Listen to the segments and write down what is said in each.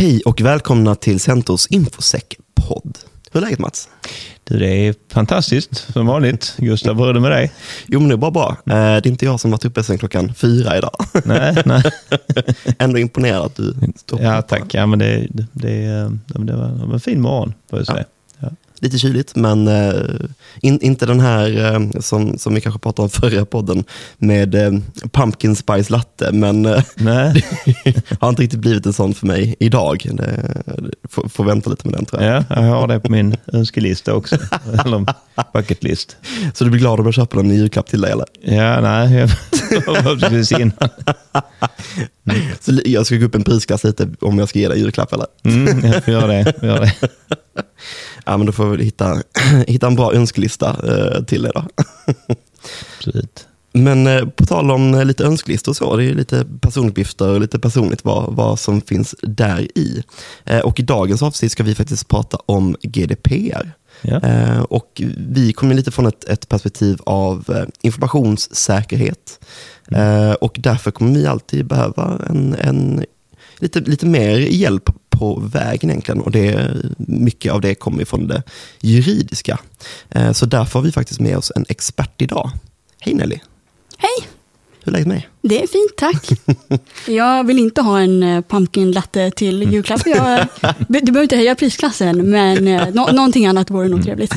Hej och välkomna till Centros Infosec-podd. Hur är läget Mats? Du, det är fantastiskt som vanligt. Gustav, hur är det med dig? Jo, men det är bara bra. Eh, Det är inte jag som varit uppe sedan klockan fyra idag. Nej, nej. Ändå imponerad att du står Ja, tack. Ja, men det, det, det, det var en fin morgon, får jag säga. Ja. Lite kyligt, men eh, in, inte den här eh, som, som vi kanske pratade om förra podden med eh, pumpkin spice latte, men eh, Nej, har inte riktigt blivit en sån för mig idag. Det, det får, får vänta lite med den tror jag. ja, jag har det på min önskelista också. Eller bucket list. Så du blir glad om jag köper en julklapp till dig eller? Ja, nej, jag precis innan. Så jag ska gå upp en prisklass lite om jag ska ge dig julklapp eller? Mm, jag får göra det. får göra det. Ja, men då får vi väl hitta, hitta en bra önskelista eh, till dig då. Absolut. Men eh, på tal om eh, lite önskelistor och så, det är lite personuppgifter och lite personligt vad, vad som finns där i. Eh, och i dagens avsnitt ska vi faktiskt prata om GDPR. Ja. Eh, och vi kommer lite från ett, ett perspektiv av eh, informationssäkerhet. Eh, och därför kommer vi alltid behöva en, en, lite, lite mer hjälp på vägen egentligen. Och det, mycket av det kommer från det juridiska. Eh, så därför har vi faktiskt med oss en expert idag. Hej Nelly! Hej, Hur är läget med dig? det är fint tack. Jag vill inte ha en eh, pumpkin latte till julklapp. Jag, du behöver inte höja prisklassen, men eh, nå- någonting annat vore nog trevligt.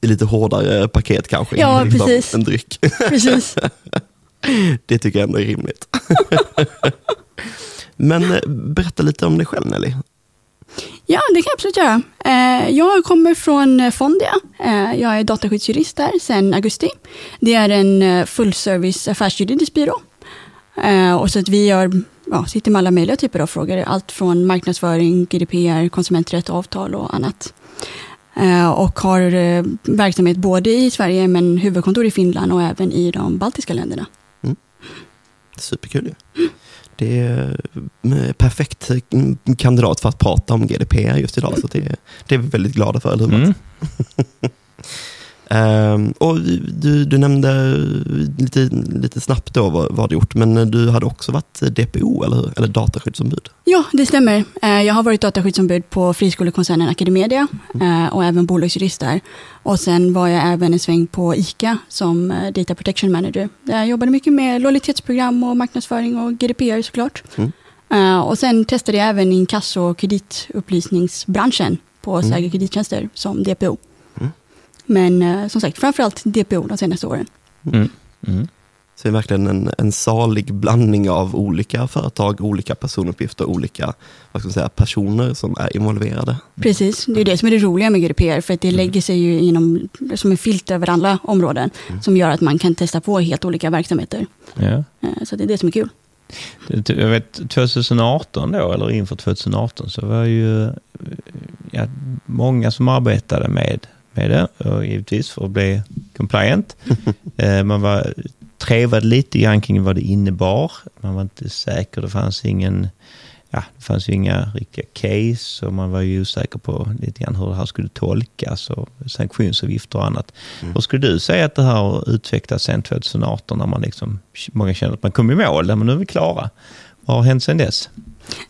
I lite hårdare paket kanske? Ja, liksom precis. En dryck. Precis. Det tycker jag ändå är rimligt. Men eh, berätta lite om dig själv Nelly. Ja, det kan jag absolut göra. Eh, Jag kommer från eh, Fondia. Jag är dataskyddsjurist där sedan augusti. Det är en fullservice affärsjuridisk byrå. Och så att vi gör, ja, sitter med alla möjliga typer av frågor. Allt från marknadsföring, GDPR, konsumenträtt, avtal och annat. Och har verksamhet både i Sverige men huvudkontor i Finland och även i de baltiska länderna. Superkul ju. Det är en perfekt mm, kandidat för att prata om GDPR just idag. Så det, det är vi väldigt glada för, eller hur? Mm. Ehm, och du, du nämnde lite, lite snabbt då vad, vad du gjort, men du hade också varit DPO, eller hur? Eller dataskyddsombud. Ja, det stämmer. Eh, Jag har varit dataskyddsombud på friskolekoncernen Academedia eh, och även bolagsjurist där. Och sen var jag även en sväng på ICA som eh, Data Protection Manager. Jag jobbade mycket med lojalitetsprogram och marknadsföring och GDPR såklart. Mm. Eh, Och sen testade jag även inkasso och kreditupplysningsbranschen på Säker kredittjänster som DPO. Mm. Men eh, som sagt, framförallt DPO de senaste åren. Mm. Mm. Så det är verkligen en, en salig blandning av olika företag, olika personuppgifter, olika vad ska man säga, personer som är involverade. Precis, det är det som är det roliga med GDPR, för att det lägger sig ju inom, som en filt över alla områden, som gör att man kan testa på helt olika verksamheter. Ja. Eh, Så det är det som är kul. Jag vet 2018 då, eller inför 2018, så var ju ja, många som arbetade med, med det, och givetvis för att bli compliant. Eh, Man var trevade lite grann kring vad det innebar. Man var inte säker, det fanns ingen Ja, det fanns ju inga riktiga case och man var ju osäker på lite grann hur det här skulle tolkas och sanktionsavgifter och annat. Och skulle du säga att det här har utvecklats sedan 2018 när man liksom, många känner att man kom i mål, men nu är vi klara. Vad har hänt sedan dess?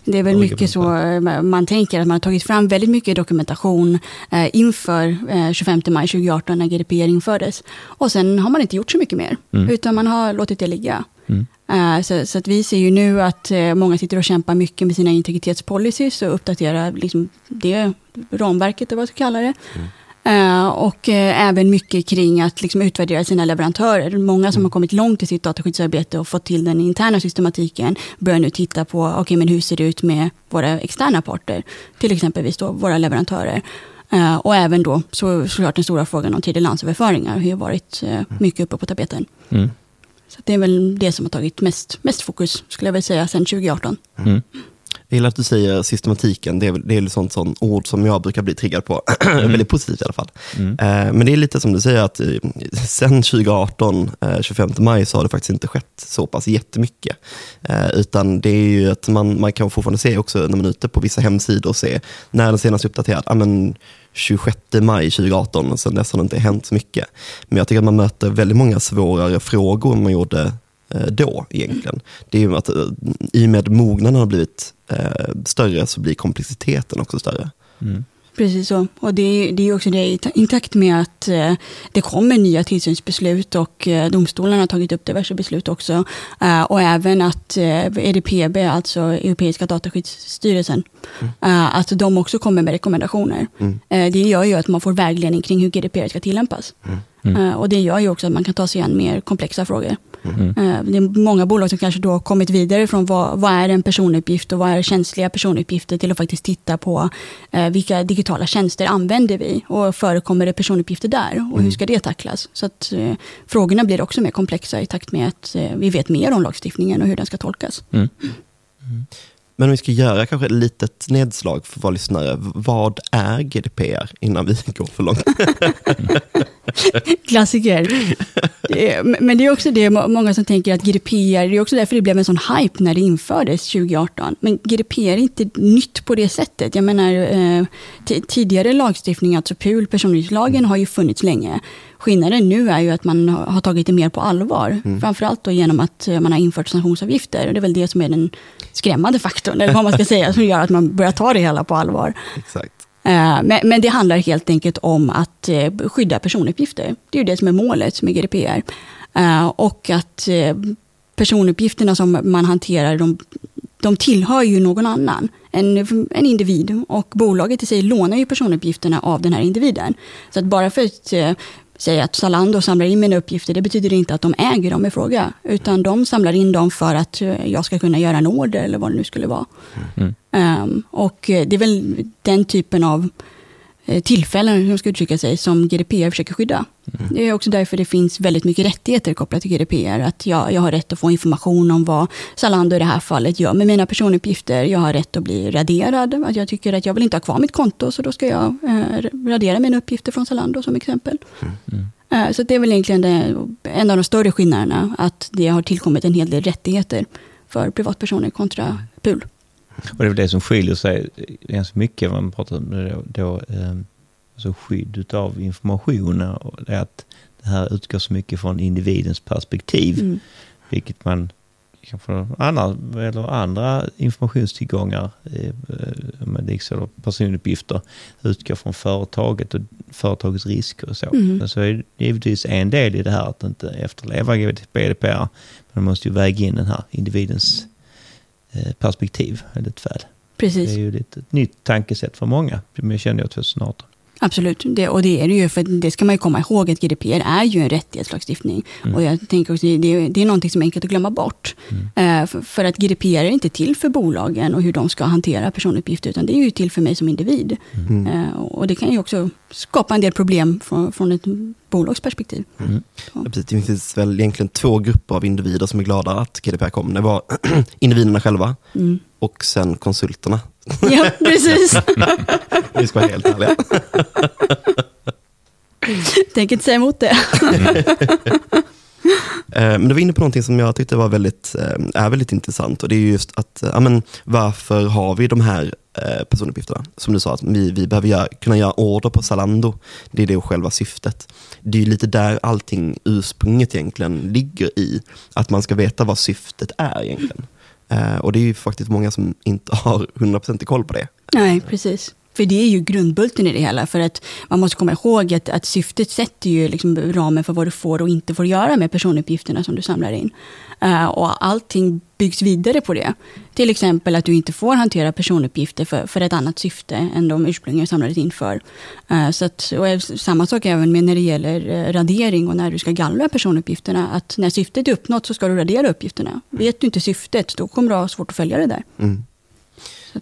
Det är väl mycket så eh, man tänker, att man har tagit fram väldigt mycket dokumentation eh, inför eh, 25 maj 2018 när GDPR infördes. Och sen har man inte gjort så mycket mer, Mm. utan man har låtit det ligga. Mm. Eh, Så, så att vi ser ju nu att eh, många sitter och kämpar mycket med sina integritetspolicies och uppdaterar liksom det ramverket, eller vad jag ska kalla det. Eh, och eh, även mycket kring att liksom utvärdera sina leverantörer. Många som har kommit långt i sitt dataskyddsarbete och fått till den interna systematiken börjar nu titta på okay, men hur ser det ut med våra externa parter, till exempelvis då våra leverantörer. Eh, och även då så, såklart den stora frågan om tredjelandsöverföringar har varit eh, mycket uppe på tapeten. Mm. Så det är väl det som har tagit mest, mest fokus, skulle jag vilja säga, sedan 2018. Mm. Jag gillar att du säger systematiken, det är, det är sånt, sånt ord som jag brukar bli triggad på. Väldigt positivt i alla fall. Mm. Eh, men det är lite som du säger, att eh, sen 2018, eh, 25 maj, så har det faktiskt inte skett så pass jättemycket. Eh, utan det är ju att man, man kan fortfarande se också när man är ute på vissa hemsidor och se när den senast uppdaterad. Ah, men 26 maj 2018 och sen dess har det inte hänt så mycket. Men jag tycker att man möter väldigt många svårare frågor än man gjorde eh, då egentligen. Det är ju att eh, i och med mognaden har blivit eh, större så blir komplexiteten också större. Mm. Precis så. Och det, är- det är ju också det i ta- i takt med att eh, det kommer nya tillsynsbeslut och eh, domstolarna har tagit upp diverse beslut också. Eh, och även att eh, EDPB, alltså Europeiska dataskyddsstyrelsen, eh, att de också kommer med rekommendationer. Mm. Eh, det gör ju att man får vägledning kring hur GDPR ska tillämpas. Mm. Eh, och det gör ju också att man kan ta sig an mer komplexa frågor. Mm. Eh, Det är många bolag som kanske då har kommit vidare från vad, vad är en personuppgift och vad är känsliga personuppgifter till att faktiskt titta på eh, vilka digitala tjänster använder vi och förekommer det personuppgifter där och hur ska det tacklas. Så att frågorna blir också mer komplexa i takt med att vi vet mer om lagstiftningen och hur den ska tolkas. Mm. Men om vi ska göra kanske ett litet nedslag för våra lyssnare. Vad är GDPR innan vi går för långt? Klassiker. Men det är också det många som tänker att GDPR, det är också därför det blev en sån hype när det infördes 2018. Men GDPR är inte nytt på det sättet. Jag menar, eh, tidigare lagstiftning, alltså PUL, personuppgiftslagen, har ju funnits länge. Skillnaden nu är ju att man har tagit det mer på allvar. Framförallt då genom att eh, man har infört sanktionsavgifter. Det är väl det som är den skrämmande faktorn, eller vad man ska säga, som gör att man börjar ta det hela på allvar. Exakt. Eh, Men, men det handlar helt enkelt om att eh, skydda personuppgifter. Det är ju det som är målet med GDPR. Och att personuppgifterna som man hanterar, de, de tillhör ju någon annan. En, en individ. Och bolaget i sig lånar ju personuppgifterna av den här individen. Så att bara för att säga att Zalando samlar in mina uppgifter, det betyder inte att de äger dem i fråga. Utan de samlar in dem för att eh, jag ska kunna göra en order eller vad det nu skulle vara. Mm. Ehm, och eh, det är väl den typen av tillfällen, hur man ska uttrycka sig, som GDPR försöker skydda. Det är också därför det finns väldigt mycket rättigheter kopplat till GDPR. Att jag, jag har rätt att få information om vad Zalando i det här fallet gör med mina personuppgifter. Jag har rätt att bli raderad. Att jag tycker att jag vill inte ha kvar mitt konto, så då ska jag eh, radera mina uppgifter från Zalando som exempel. Eh, Så det är väl egentligen det, en av de större skillnaderna, att det har tillkommit en hel del rättigheter för privatpersoner kontra PUL. Och det är väl det som skiljer sig ganska mycket vad man pratar om då, då eh, alltså skydd av information. Och det är att det här utgår så mycket från individens perspektiv. Mm. Vilket man kanske andra, eller andra informationstillgångar, eh, med liksom personuppgifter, utgår från företaget och företagets risker och så. Mm. Så är det givetvis en del i det här att inte efterleva GDPR. Men man måste ju väga in den här individens eh, perspektiv väldigt väl. Precis. Det är ju ett nytt tankesätt för många, jag kände jag 2018. Absolut, det, och det är det ju, för det ska man ju komma ihåg att GDPR är ju en rättighetslagstiftning. Mm. Och jag tänker också, det, det är någonting som är enkelt att glömma bort. Eh, för, för att GDPR är inte till för bolagen och hur de ska hantera personuppgifter, utan det är ju till för mig som individ. Mm. Eh, och det kan ju också skapa en del problem från, från ett bolagsperspektiv. Mm. Ja, precis. Det finns väl egentligen två grupper av individer som är glada att GDPR kom. Det var individerna själva Mm. och sen konsulterna. Ja, precis. Vi ska vara helt ärliga. Tänker inte säga emot det. Eh, Men du var inne på någonting som jag tyckte var väldigt, eh, är väldigt intressant och det är just att, eh, ja, men, varför har vi de här personuppgifterna? Som du sa, att vi, vi behöver göra, kunna göra order på Zalando. Det är det själva syftet. Det är lite där allting ursprunget egentligen ligger i. Att man ska veta vad syftet är egentligen. Eh, och det är ju faktiskt många som inte har 100% koll på det. Nej, precis. För det är ju grundbulten i det hela. För att man måste komma ihåg att, att syftet sätter ju liksom ramen för vad du får och inte får göra med personuppgifterna som du samlar in. Uh, och allting byggs vidare på det. Till exempel att du inte får hantera personuppgifter för, för ett annat syfte än de ursprungligen samlades in för. Uh, så att, och samma sak även med när det gäller eh, radering och när du ska gallra personuppgifterna. Att när syftet är uppnått så ska du radera uppgifterna. Vet du inte syftet, då kommer du ha svårt att följa det där. Mm.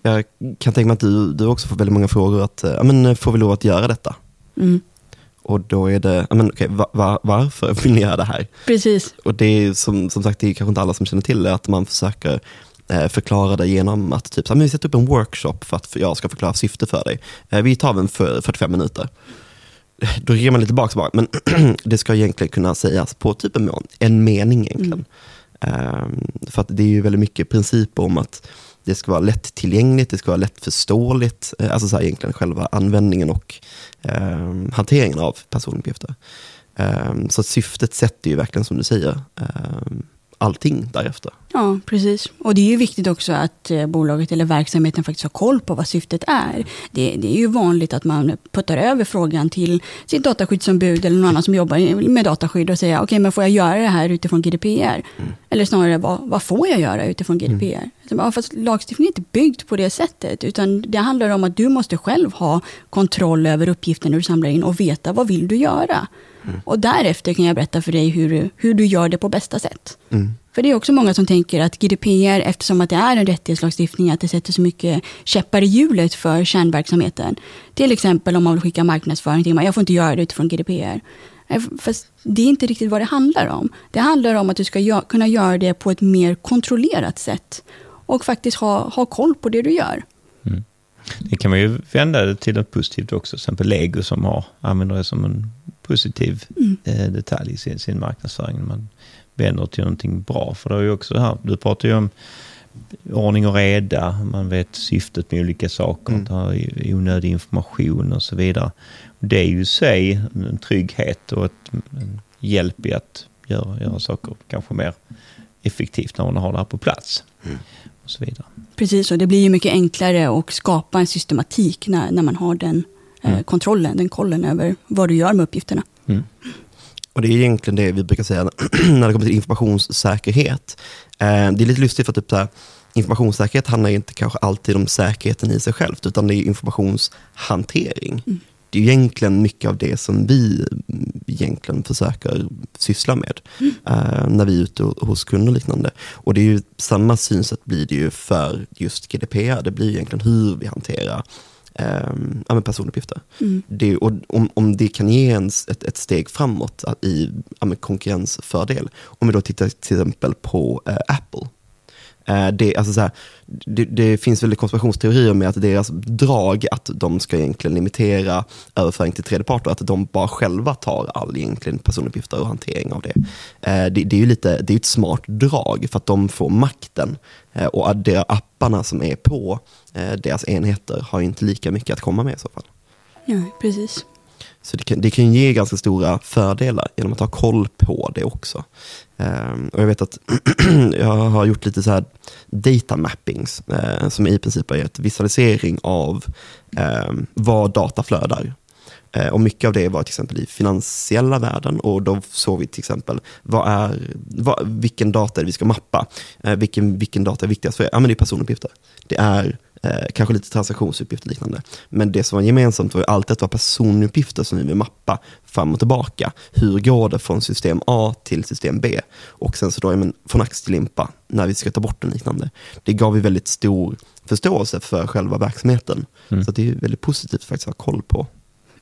Jag kan tänka mig att du, du också får väldigt många frågor att, eh, ja, men, får vi lov att göra detta? Mm. Och då är det, ja, men, okej, va, va, varför vill ni göra det här? Precis. Och det är som, som sagt, det är kanske inte alla som känner till det, att man försöker eh, förklara det genom att typ, så här, vi sätter upp en workshop för att jag ska förklara syfte för dig. Eh, vi tar den för 45 minuter. Då ger man lite tillbaka bara, men det ska egentligen kunna sägas på typ en, mån, en mening egentligen. Ehm, för att det är ju väldigt mycket principer om att det ska vara lättillgängligt, det ska vara lättförståeligt, eh, alltså så här, egentligen själva användningen och eh, hanteringen av personuppgifter. Eh, så syftet sätter ju verkligen som du säger eh, allting därefter. Ja, precis. Och det är ju viktigt också att eh, bolaget eller verksamheten faktiskt har koll på vad syftet är. Det, det är ju vanligt att man puttar över frågan till sitt dataskyddsombud eller någon annan som jobbar med dataskydd och säger okej, okay, men får jag göra det här utifrån GDPR? Mm. Eller snarare, vad, vad, får jag göra utifrån GDPR? Mm. Ja, fast lagstiftningen är inte byggd på det sättet, utan det handlar om att du måste själv ha kontroll över uppgifterna du samlar in och veta vad vill du göra. Mm. Och därefter kan jag berätta för dig hur, hur du gör det på bästa sätt. Mm. För det är också många som tänker att GDPR, eftersom att det är en rättighetslagstiftning, att det sätter så mycket käppar i hjulet för kärnverksamheten. Till exempel om man vill skicka marknadsföring till mig, jag får inte göra det utifrån GDPR. Eh, fast det är inte riktigt vad det handlar om. Det handlar om att du ska kunna göra det på ett mer kontrollerat sätt. Och faktiskt ha, ha koll på det du gör. Mm. Det kan man ju vända till något positivt också. Till exempel Lego som har, använder det som en positiv mm. eh, detalj i sin, sin marknadsföring. Man vänder till någonting bra. För det är ju också här, du pratar ju om ordning och reda, man vet syftet med olika saker, mm. inte ha onödig information och så vidare. Det är ju i sig en trygghet och ett, en hjälp i att göra, göra saker kanske mer effektivt när man har det här på plats. Mm. Och så vidare. Precis, och det blir ju mycket enklare att skapa en systematik när, när man har den eh, mm. kontrollen, den kollen över vad du gör med uppgifterna. Mm. Och det är egentligen det vi brukar säga när det kommer till informationssäkerhet. Eh, det är lite lustigt för typ så här, informationssäkerhet handlar inte kanske alltid om säkerheten i sig självt, utan det är informationshantering. Mm. Det är egentligen mycket av det som vi egentligen försöker syssla med mm. uh, när vi är ute hos kunder och liknande. Och det är ju samma synsätt blir det ju för just GDPR. Det blir egentligen hur vi hanterar eh, personuppgifter. Mm. Det, och om, om det kan ge en ett, ett steg framåt i ja, konkurrensfördel, om vi då tittar till exempel på eh, Apple, Eh, det, alltså så här, det, det, finns väl konspirationsteorier med att deras drag att de ska egentligen limitera överföring till tredje part och att de bara själva tar all egentligen personuppgifter och hantering av det. Eh, det, det är ju lite, det är ett smart drag för att de får makten eh, och och deras apparna som är på deras enheter har inte lika mycket att komma med i så fall. Ja, precis. Så det kan, det kan ge ganska stora fördelar genom att ha koll på det också. Um, och jag vet att jag har gjort lite så här data mappings, uh, som i princip är ett visualisering av um, vad data flödar. Uh, och mycket av det var till exempel i finansiella världen och då såg vi till exempel vad är, vad, vilken data är vi ska mappa. Uh, vilken, vilken data är viktigast för er? Ja, men det är personuppgifter. Det är Eh, kanske lite transaktionsuppgifter och liknande. Men det som var gemensamt var ju alltid att det var personuppgifter som vi vill mappa fram och tillbaka. Hur går det från system A till system B? Och sen så då, men, från ax till limpa, när vi ska ta bort den liknande. Det gav ju väldigt stor förståelse för själva verksamheten. Mm. Så det är väldigt positivt att faktiskt ha koll på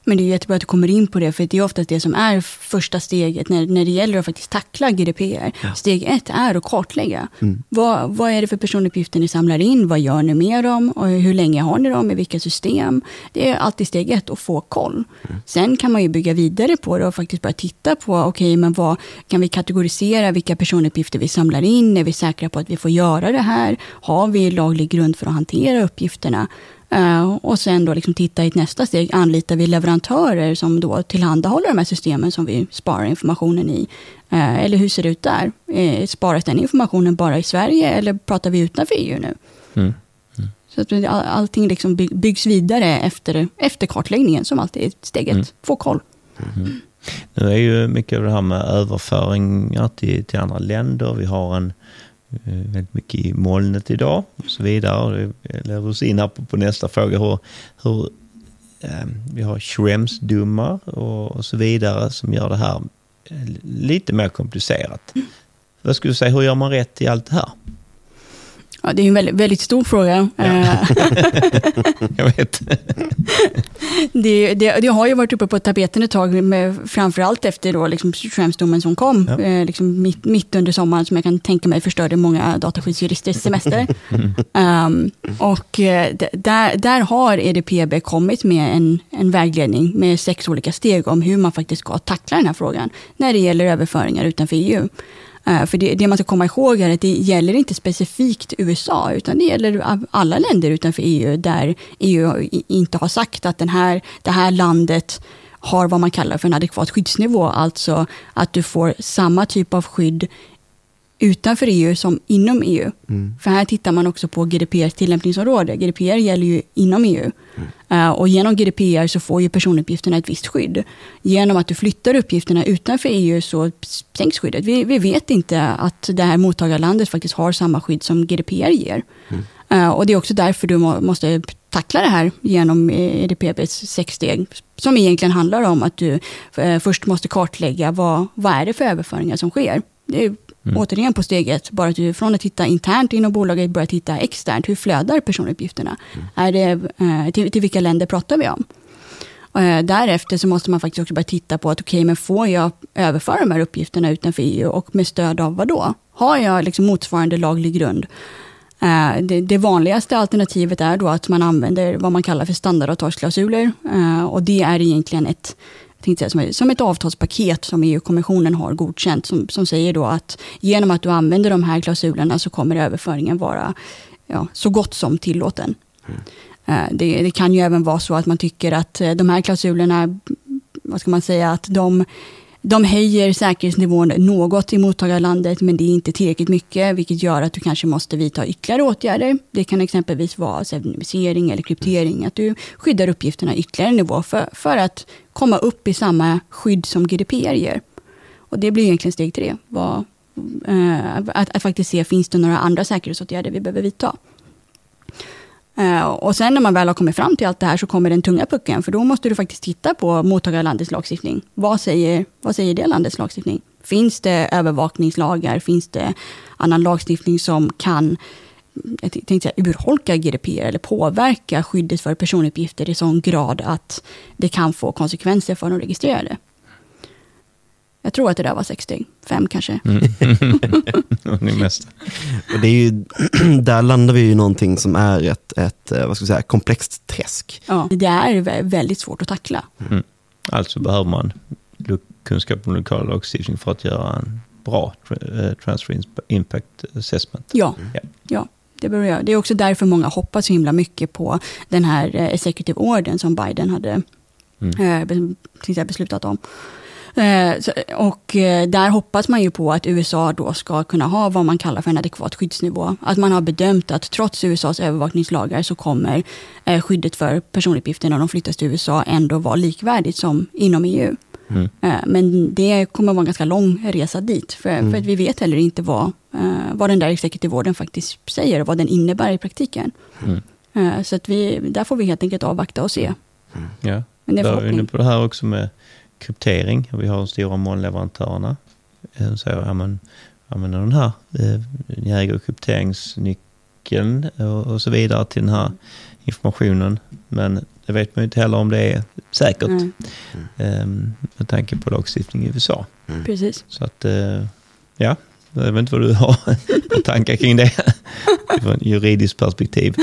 men det är jättebra att du kommer in på det, för det är oftast det som är första steget när, när det gäller att faktiskt tackla GDPR. Ja. Steg ett är att kartlägga. Mm. Vad, vad är det för personuppgifter ni samlar in? Vad gör ni med dem? Och hur länge har ni dem? I vilka system? Det är alltid steg ett, att få koll. Mm. Sen kan man ju bygga vidare på det och faktiskt börja titta på, okej, okay, men vad kan vi kategorisera vilka personuppgifter vi samlar in? Är vi säkra på att vi får göra det här? Har vi laglig grund för att hantera uppgifterna? Uh, och sen då liksom titta i ett nästa steg, anlitar vi leverantörer som då tillhandahåller de här systemen som vi sparar informationen i? Uh, eller hur ser det ut där? Uh, sparas den informationen bara i Sverige eller pratar vi utanför EU nu? Mm. Mm. Så att all, allting liksom byggs vidare efter, efter kartläggningen som alltid är steg ett, mm. få koll. Mm. Nu är ju mycket av det här med överföringar till, till andra länder. Vi har en väldigt mycket i molnet idag och så vidare. Det leder oss in här på, nästa fråga. Hur, hur eh, vi har Schrems-dummar och, och, så vidare som gör det här eh, lite mer komplicerat. Mm. Vad skulle du säga, hur gör man rätt i allt det här? Ja, det är en väldigt, väldigt stor fråga. Ja. Eh, jag vet. det, det, det, har ju varit uppe på tapeten ett tag, med, framförallt efter då, liksom, Schrems-domen som kom, ja. eh, liksom mitt, mitt, under sommaren, som jag kan tänka mig förstörde många dataskyddsjuristers semester. um, och eh, där, där har EDPB kommit med en, en vägledning med sex olika steg om hur man faktiskt ska tackla den här frågan när det gäller överföringar utanför EU. Eh, för det, det, man ska komma ihåg är att det gäller inte specifikt USA, utan det gäller alla länder utanför EU, där EU inte har sagt att den här, det här landet har vad man kallar för en adekvat skyddsnivå, alltså att du får samma typ av skydd utanför EU som inom EU. Mm. För här tittar man också på GDPRs tillämpningsområde. GDPR gäller ju inom EU. Eh, och genom GDPR så får ju personuppgifterna ett visst skydd. Genom att du flyttar uppgifterna utanför EU så sänks skyddet. Vi, vi vet inte att det här mottagarlandet faktiskt har samma skydd som GDPR ger. Eh, och det är också därför du må, måste tackla det här genom eh, EDPBs sex steg. Som egentligen handlar om att du eh, först måste kartlägga vad, vad är det för överföringar som sker. Det är återigen på steg ett, bara att du från att titta internt inom bolaget börjar titta externt. Hur flödar personuppgifterna? Är det, eh, till, till vilka länder pratar vi om? Eh, Därefter så måste man faktiskt också börja titta på att okej, men får jag överföra de här uppgifterna utanför EU och med stöd av vad då? Har jag liksom motsvarande laglig grund? Eh, Det, det vanligaste alternativet är då att man använder vad man kallar för standardavtalsklausuler. Och det är egentligen ett, tänkte säga, som, ett- avtalspaket som EU-kommissionen har godkänt. Som, som säger då att genom att du använder de här klausulerna så kommer överföringen vara ja, så gott som tillåten. Eh, Det, det kan ju även vara så att man tycker att eh, de här klausulerna, vad ska man säga, att de, de höjer säkerhetsnivån något i mottagarlandet, men det är inte tillräckligt mycket, vilket gör att du kanske måste vidta ytterligare åtgärder. Det kan exempelvis vara pseudonymisering eller kryptering, att du skyddar uppgifterna ytterligare nivå för, för att komma upp i samma skydd som GDPR ger. Och det blir egentligen steg tre, vad, eh, att, att faktiskt se, finns det några andra säkerhetsåtgärder vi behöver vidta? Eh, Och sen när man väl har kommit fram till allt det här så kommer den tunga pucken, för då måste du faktiskt titta på mottagarlandets lagstiftning. Vad säger, vad säger det landets lagstiftning? Finns det övervakningslagar? Finns det annan lagstiftning som kan tänkte säga, urholka GDPR eller påverka skyddet för personuppgifter i sån grad att det kan få konsekvenser för de registrerade? Jag tror att det där var sex steg, fem kanske. Det. Och det är ju, där landar vi ju i någonting som är ett, ett eh, vad ska jag säga, komplext träsk. Ja, det är vä- väldigt svårt att tackla. Alltså behöver man kunskap om lokal lagstiftning för att göra en bra eh, transfer impact assessment. Ja, Ja. ja. Det, beror jag. det är också därför många hoppas så himla mycket på den här eh, executive ordern som Biden hade Mm. eh, beslutat om. Eh, och eh, där hoppas man ju på att USA då ska kunna ha vad man kallar för en adekvat skyddsnivå. Att man har bedömt att trots USAs övervakningslagar så kommer eh, skyddet för personuppgifter när de flyttas till USA ändå vara likvärdigt som inom EU. Mm. Eh, Men det kommer vara en ganska lång resa dit. För, för att vi vet heller inte vad, eh, vad den där executive ordern faktiskt säger och vad den innebär i praktiken. Mm. Eh, Så att vi, där får vi helt enkelt avvakta och se. Ja. Men det är Där är vi inne på det här också med kryptering. Vi har de stora molnleverantörerna. Så ja, men, använder den här, eh, ni äger krypteringsnyckeln och, och så vidare till den här informationen. Men det vet man ju inte heller om det är säkert Nej, eh, med tanke på lagstiftning i USA. precis. Så att, eh, ja, jag vet inte vad du har för tankar kring det från ett juridiskt perspektiv.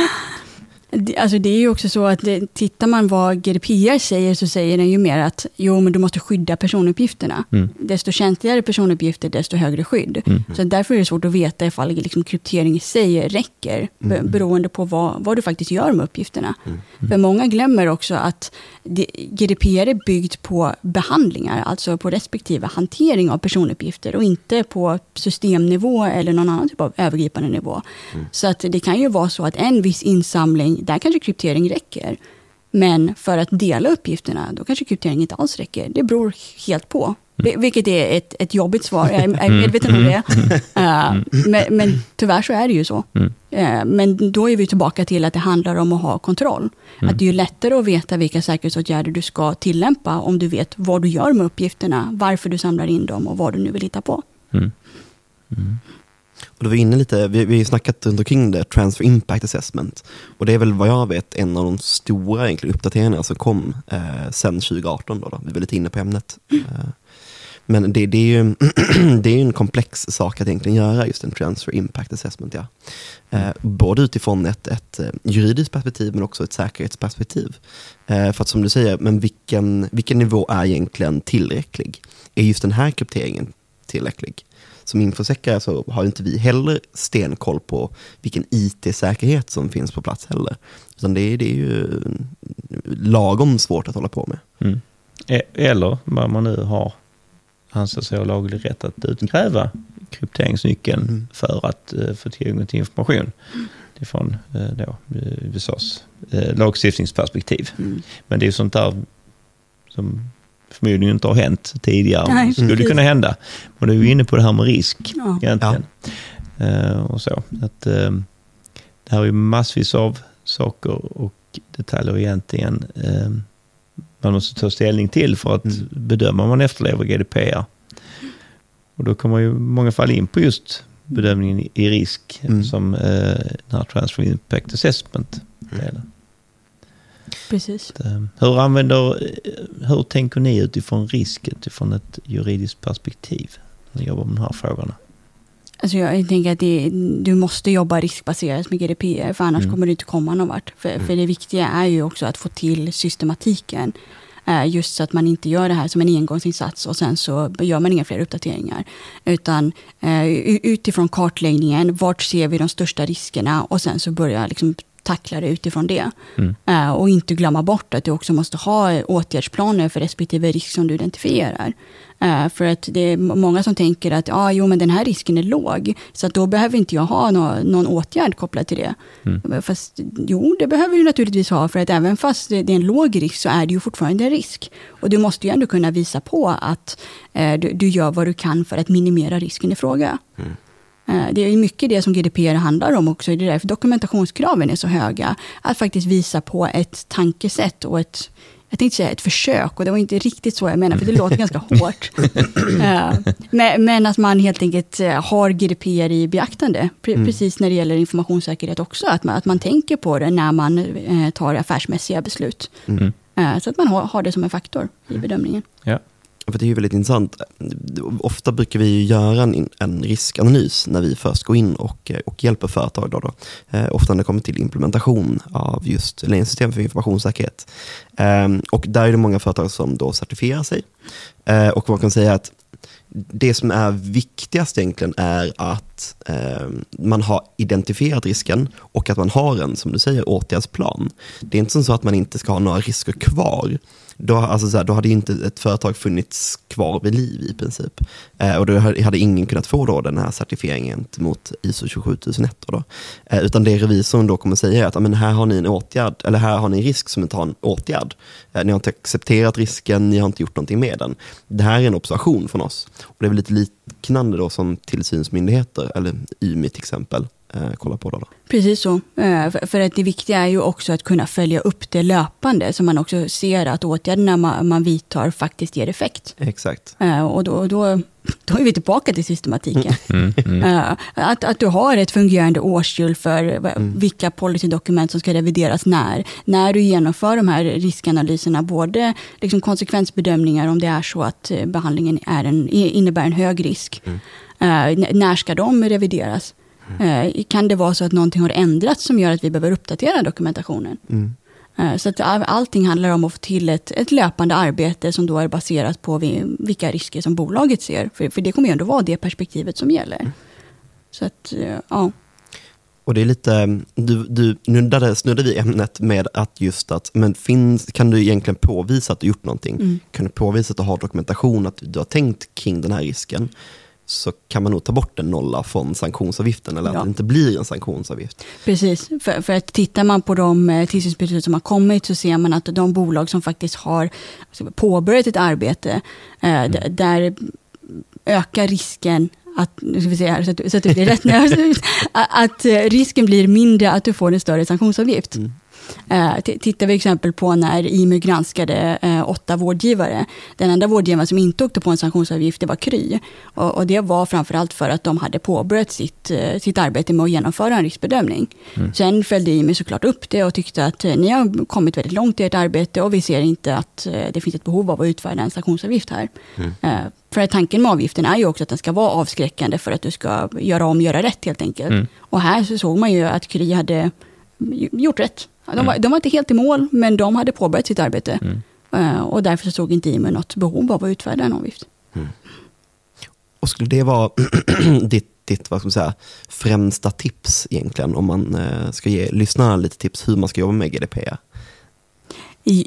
Alltså det är ju också så att det, tittar man vad GDPR säger så säger den ju mer att jo, men du måste skydda personuppgifterna. Mm. Desto känsligare personuppgifter, desto högre skydd. Mm. Så därför är det svårt att veta ifall liksom kryptering i sig räcker, be- beroende på vad, vad du faktiskt gör med uppgifterna. För många glömmer också att det, GDPR är byggt på behandlingar, alltså på respektive hantering av personuppgifter och inte på systemnivå eller någon annan typ av övergripande nivå. Så att det kan ju vara så att en viss insamling, där kanske kryptering räcker. Men för att dela uppgifterna, då kanske kryptering inte alls räcker. Det beror helt på. Vil- Vilket är ett, ett jobbigt svar, jag är, jag är medveten om det. Eh, men, men tyvärr så är det ju så. Mm. Eh, men då är vi tillbaka till att det handlar om att ha kontroll. Att det är lättare att veta vilka säkerhetsåtgärder du ska tillämpa om du vet vad du gör med uppgifterna, varför du samlar in dem och vad du nu vill hitta på. Mm. Och då var vi inne lite, vi, vi har snackat runt omkring det, Transfer Impact Assessment. Och det är väl vad jag vet en av de stora egentligen, uppdateringarna som kom eh, sen 2018. Då, då. Vi var lite inne på ämnet. Eh, men det, det är ju det är ju en komplex sak att egentligen göra, just en Transfer Impact Assessment. Ja. Eh, både utifrån ett, ett eh, juridiskt perspektiv men också ett säkerhetsperspektiv. Eh, för att som du säger, men vilken, vilken nivå är egentligen tillräcklig? Är just den här krypteringen tillräcklig? Som infosäckare så har inte vi heller stenkoll på vilken IT-säkerhet som finns på plats heller. Utan det, är- det är ju lagom svårt att hålla på med. Mm. E- Eller vad man nu har anser sig ha laglig rätt att utkräva krypteringsnyckeln Mm. för att eh, få tillgång till information. Från eh, då, eh, USAs eh, lagstiftningsperspektiv. Mm. Men det är ju sånt där som förmodligen inte har hänt tidigare. Nej, skulle kunna hända. Och du är ju inne på det här med risk Ja. egentligen. Eh, och så. Att, eh, det här är ju massvis av saker och detaljer egentligen eh, man måste ta ställning till för att Mm. bedöma om man efterlever GDPR. Och då kommer ju i många fall in på just bedömningen i- risk Mm. som eh, den här Transfer Impact Assessment. Precis. Eh, Hur använder, eh, hur tänker ni utifrån risk, utifrån ett juridiskt perspektiv? När ni jobbar med de här frågorna. Alltså jag tänker att det, du måste jobba riskbaserat med GDPR, för annars Mm. kommer du inte komma någon vart. För, för det viktiga är ju också att få till systematiken. Eh, Just så att man inte gör det här som en engångsinsats och sen så gör man inga fler uppdateringar. Utan utifrån kartläggningen, vart ser vi de största riskerna och sen så börja liksom tackla det utifrån det. Mm. Eh, Och inte glömma bort att du också måste ha åtgärdsplaner för respektive risk som du identifierar. Eh, För att det är många som tänker att ah, jo, men den här risken är låg, så att då behöver inte jag ha nå- någon åtgärd kopplad till det. Mm. Fast jo, det behöver du naturligtvis ha, för att även fast det det är en låg risk så är det ju fortfarande en risk. Och du måste ju ändå kunna visa på att eh, du, du gör vad du kan för att minimera risken i fråga. Eh, Det är mycket det som GDPR handlar om också. Det är därför dokumentationskraven är så höga. Att faktiskt visa på ett tankesätt och ett, jag tänkte säga ett försök, och det var inte riktigt så jag menar, för det låter ganska hårt. Eh, men, men att man helt enkelt eh, har GDPR i beaktande, Mm. precis när det gäller informationssäkerhet också. Att man, att man tänker på det när man eh, tar affärsmässiga beslut. Mm. Eh, Så att man har, har det som en faktor i bedömningen. Ja. För det är ju väldigt intressant. Ofta brukar vi ju göra en, en riskanalys när vi först går in och, och hjälper företag. Då då. Eh, ofta när det kommer till implementation av just eller system för informationssäkerhet. Eh, och där är det många företag som då certifierar sig. Eh, och man kan säga att det som är viktigast egentligen är att eh, man har identifierat risken och att man har en, som du säger, åtgärdsplan. Det är inte så att man inte ska ha några risker kvar. Då, alltså så här, då hade inte ett företag funnits kvar vid liv i princip. Eh, och då hade ingen kunnat få då den här certifieringen mot ISO 27001. Då. Eh, utan det revisorn då kommer säga är att men här har ni en åtgärd, eller här har ni en risk som inte har en åtgärd. Eh, ni har inte accepterat risken, ni har inte gjort någonting med den. Det här är en observation från oss. Och det är väl lite liknande då som tillsynsmyndigheter, eller YMI till exempel, eh, kollar på. Då. Precis så. Eh, för- att det viktiga är ju också att kunna följa upp det löpande, så man också ser att åtgärderna man, man vidtar faktiskt ger effekt. Exakt. Eh, Och då, då, då är vi tillbaka till systematiken. Mm. Mm. Eh, Att, att du har ett fungerande årshjul för v- vilka policydokument som ska revideras när. När du genomför de här riskanalyserna, både liksom konsekvensbedömningar om det är så att eh, behandlingen är en, innebär en hög risk. N- när ska de revideras? Eh, kan det vara så att någonting har ändrats som gör att vi behöver uppdatera dokumentationen? Mm. Eh, Så att all- allting handlar om att få till ett, ett löpande arbete som då är baserat på vi, vilka risker som bolaget ser. För, för det kommer ju ändå vara det perspektivet som gäller. Så att, eh, ja. Och det är lite, du, du nuddade, snuddade vid ämnet med att just att, men finns, kan du egentligen påvisa att du gjort någonting? Mm. Kan du påvisa att du har dokumentation, att du har tänkt kring den här risken? Så kan man nog ta bort en nolla från sanktionsavgiften, eller Ja. att det inte blir en sanktionsavgift. Precis, för, för att tittar man på de eh, tillsynsbeslut som har kommit så ser man att de bolag som faktiskt har alltså, påbörjat ett arbete, eh, d- där ökar risken att, nu ska vi se här så att, så att det blir rätt, att, att eh, risken blir mindre att du får en större sanktionsavgift. Mm. Eh, tittar vi exempel på när IMU granskade eh, åtta vårdgivare. Den enda vårdgivaren som inte åkte på en sanktionsavgift det var Kry. Och, och det var framförallt för att de hade påbörjat sitt, eh, sitt arbete med att genomföra en riskbedömning. Sen följde IMU såklart upp det och tyckte att ni har kommit väldigt långt i ert arbete och vi ser inte att det finns ett behov av att utfärda en sanktionsavgift här. Eh, för att tanken med avgiften är ju också att den ska vara avskräckande för att du ska göra om, göra rätt helt enkelt. Mm. Och här så såg man ju att Kry hade gjort rätt. De var, de var inte helt i mål, men de hade påbörjat sitt arbete. Mm. Eh, och därför så såg inte IMU något behov av att utfärda en avgift. Och skulle det vara ditt, ditt vad ska man säga, främsta tips egentligen, om man eh, ska ge lyssnarna lite tips hur man ska jobba med GDPR?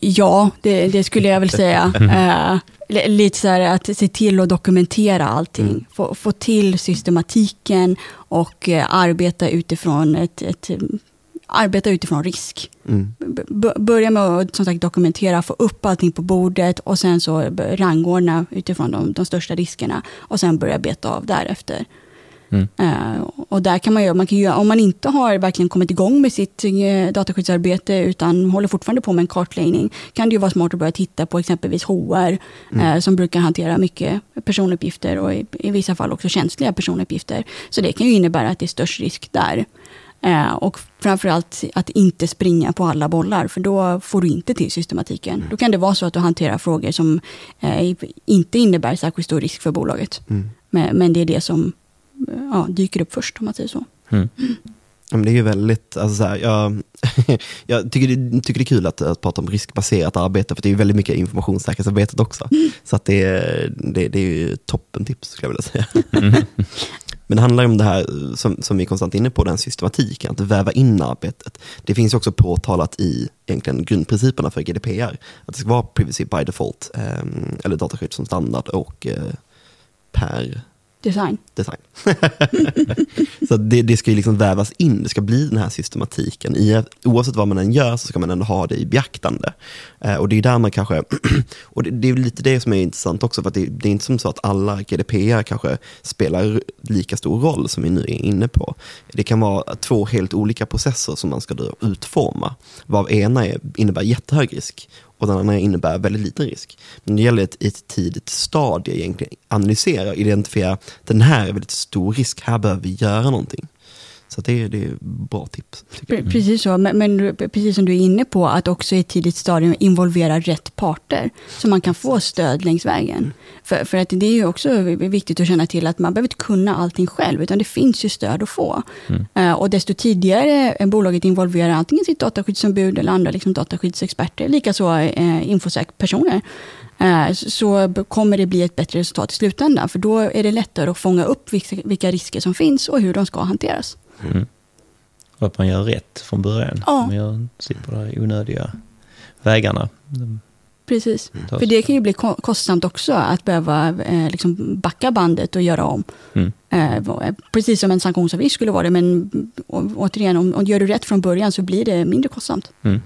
Ja, det, det skulle jag väl säga. Eh, li- lite så här att se till att dokumentera allting. Mm. Få, få till systematiken och eh, arbeta utifrån ett, ett eh, arbeta utifrån risk. Mm. Börja med att som sagt, dokumentera, få upp allting på bordet och sen så rangordna utifrån de, de största riskerna och sen börja beta av därefter. Mm. Eh, och där kan man ju, man kan ju, om man inte har verkligen kommit igång med sitt eh, dataskyddsarbete utan håller fortfarande på med en kartläggning, kan det ju vara smart att börja titta på exempelvis HR, eh, som brukar hantera mycket personuppgifter och i, i vissa fall också känsliga personuppgifter. Så det kan ju innebära att det är störst risk där. Eh, och framförallt att inte springa på alla bollar, för då får du inte till systematiken. Då kan det vara så att du hanterar frågor som eh, inte innebär särskilt stor risk för bolaget. Mm. Men, men det är det som eh, ja, dyker upp först, om man säger så. Mm. Men det är ju väldigt, alltså så här, jag, jag tycker, det, tycker det är kul att, att prata om riskbaserat arbete, för det är ju väldigt mycket informationssäkerhetsarbetet också. Så att det, är- det, det är ju toppen tips skulle jag vilja säga. Men det handlar om det här eh, som, som vi är konstant inne på, den systematiken, att väva in arbetet. Det finns också påtalat i egentligen grundprinciperna för GDPR, att det ska vara privacy by default, eh, eller dataskydd som standard och eh, per Design. design. så det, det ska ju liksom vävas in, det ska bli den här systematiken. I, oavsett vad man än gör så ska man ändå ha det i beaktande. Eh, och det är där man kanske, och det, det är lite det som är intressant också, för att det, det är inte som så att alla GDPR kanske spelar lika stor roll som vi nu är inne på. Det kan vara två helt olika processer som man ska utforma, varav ena är, innebär jättehög risk och den andra innebär väldigt liten risk. Men det gäller att i ett tidigt stadie egentligen analysera och identifiera den här är väldigt stor risk, här behöver vi göra någonting. Så det, är, det är bra tips. Precis så, men, men precis som du är inne på, att också i ett tidigt stadium involvera rätt parter, så man kan få stöd längs vägen. För, för att det är ju också viktigt att känna till att man behöver inte kunna allting själv, utan det finns ju stöd att få. Eh, och desto tidigare bolaget involverar antingen sitt dataskyddsombud eller andra liksom, dataskyddsexperter, likaså eh, infosec-personer, eh, så- kommer det bli ett bättre resultat i slutändan, för då är det lättare att fånga upp vilka risker som finns och hur de ska hanteras. Och att man gör rätt från början. Ja. Man gör, slipper de här onödiga vägarna. Precis. tas. För det kan ju bli ko- kostsamt också att behöva eh, liksom backa bandet och göra om. Mm. Eh, precis som en sanktionsavgift skulle vara det, men å- återigen, om, om du gör du rätt från början så blir det mindre kostsamt. Mm.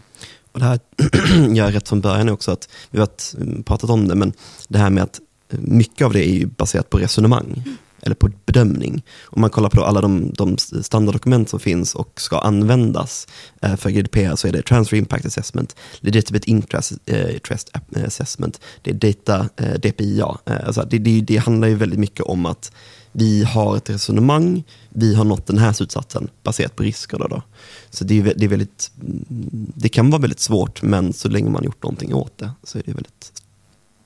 Och det här gör jag rätt från början är också att, vi har varit- pratat om det, men det här med att mycket av det är ju baserat på resonemang, eller på bedömning. Om man kollar på alla de, de standarddokument som finns och ska användas eh, för GDPR så är det Transfer Impact Assessment, Legitimate Interest, eh, Interest eh, Assessment, det är Data eh, DPIA. Eh, alltså det, det, det handlar ju väldigt mycket om att vi har ett resonemang, vi har nått den här slutsatsen baserat på risker. Då då. Så det, är, det, är väldigt, mm, det kan vara väldigt svårt, men så länge man gjort någonting åt det så är det väldigt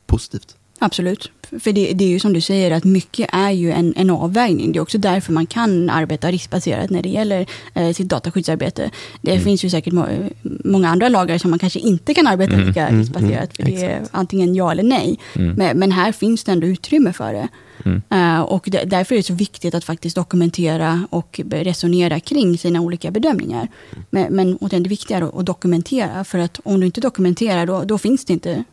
positivt. Absolut. För det, det är ju som du säger, att mycket är ju en, en avvägning. Det är också därför man kan arbeta riskbaserat när det gäller eh, sitt dataskyddsarbete. Det finns ju säkert må, många andra lagar som man kanske inte kan arbeta lika mm, riskbaserat. mm, för det är antingen ja eller nej. Mm. Men, men här finns det ändå utrymme för det. Mm. Eh, och det, därför är det så viktigt att faktiskt dokumentera och resonera kring sina olika bedömningar. Men, men återigen, det viktiga är att, dokumentera. För att om du inte dokumenterar, då, då finns det inte.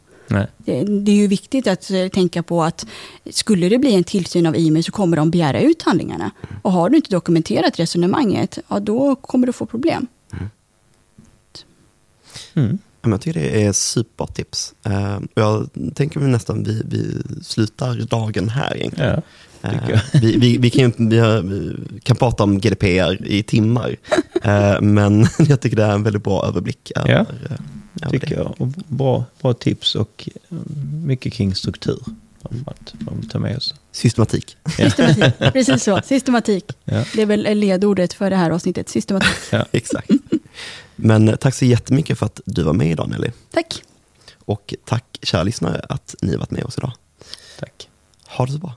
Det, det är ju viktigt att eh, tänka på att skulle det bli en tillsyn av IMI så kommer de begära ut handlingarna. Och har du inte dokumenterat resonemanget, ja, då kommer du få problem. Mm. Ja, men Jag tycker det är supertips. Eh, Jag tänker väl nästan vi, vi slutar dagen här egentligen. Ja. Eh, vi, vi, vi, kan, ju- vi, har- vi kan prata om GDPR i timmar, Eh, men jag tycker det är en väldigt bra överblick. Över, Ja. eh, över tycker det. jag. Och bra, bra tips och mycket kring struktur. Vi ta med oss. Systematik. Systematik, precis så. Systematik. Ja. Det är väl ledordet för det här avsnittet, systematik. Exakt. Men tack så jättemycket för att du var med idag Nelly. Tack. Och tack kära lyssnare att ni har varit med oss idag. Tack. Ha det så bra.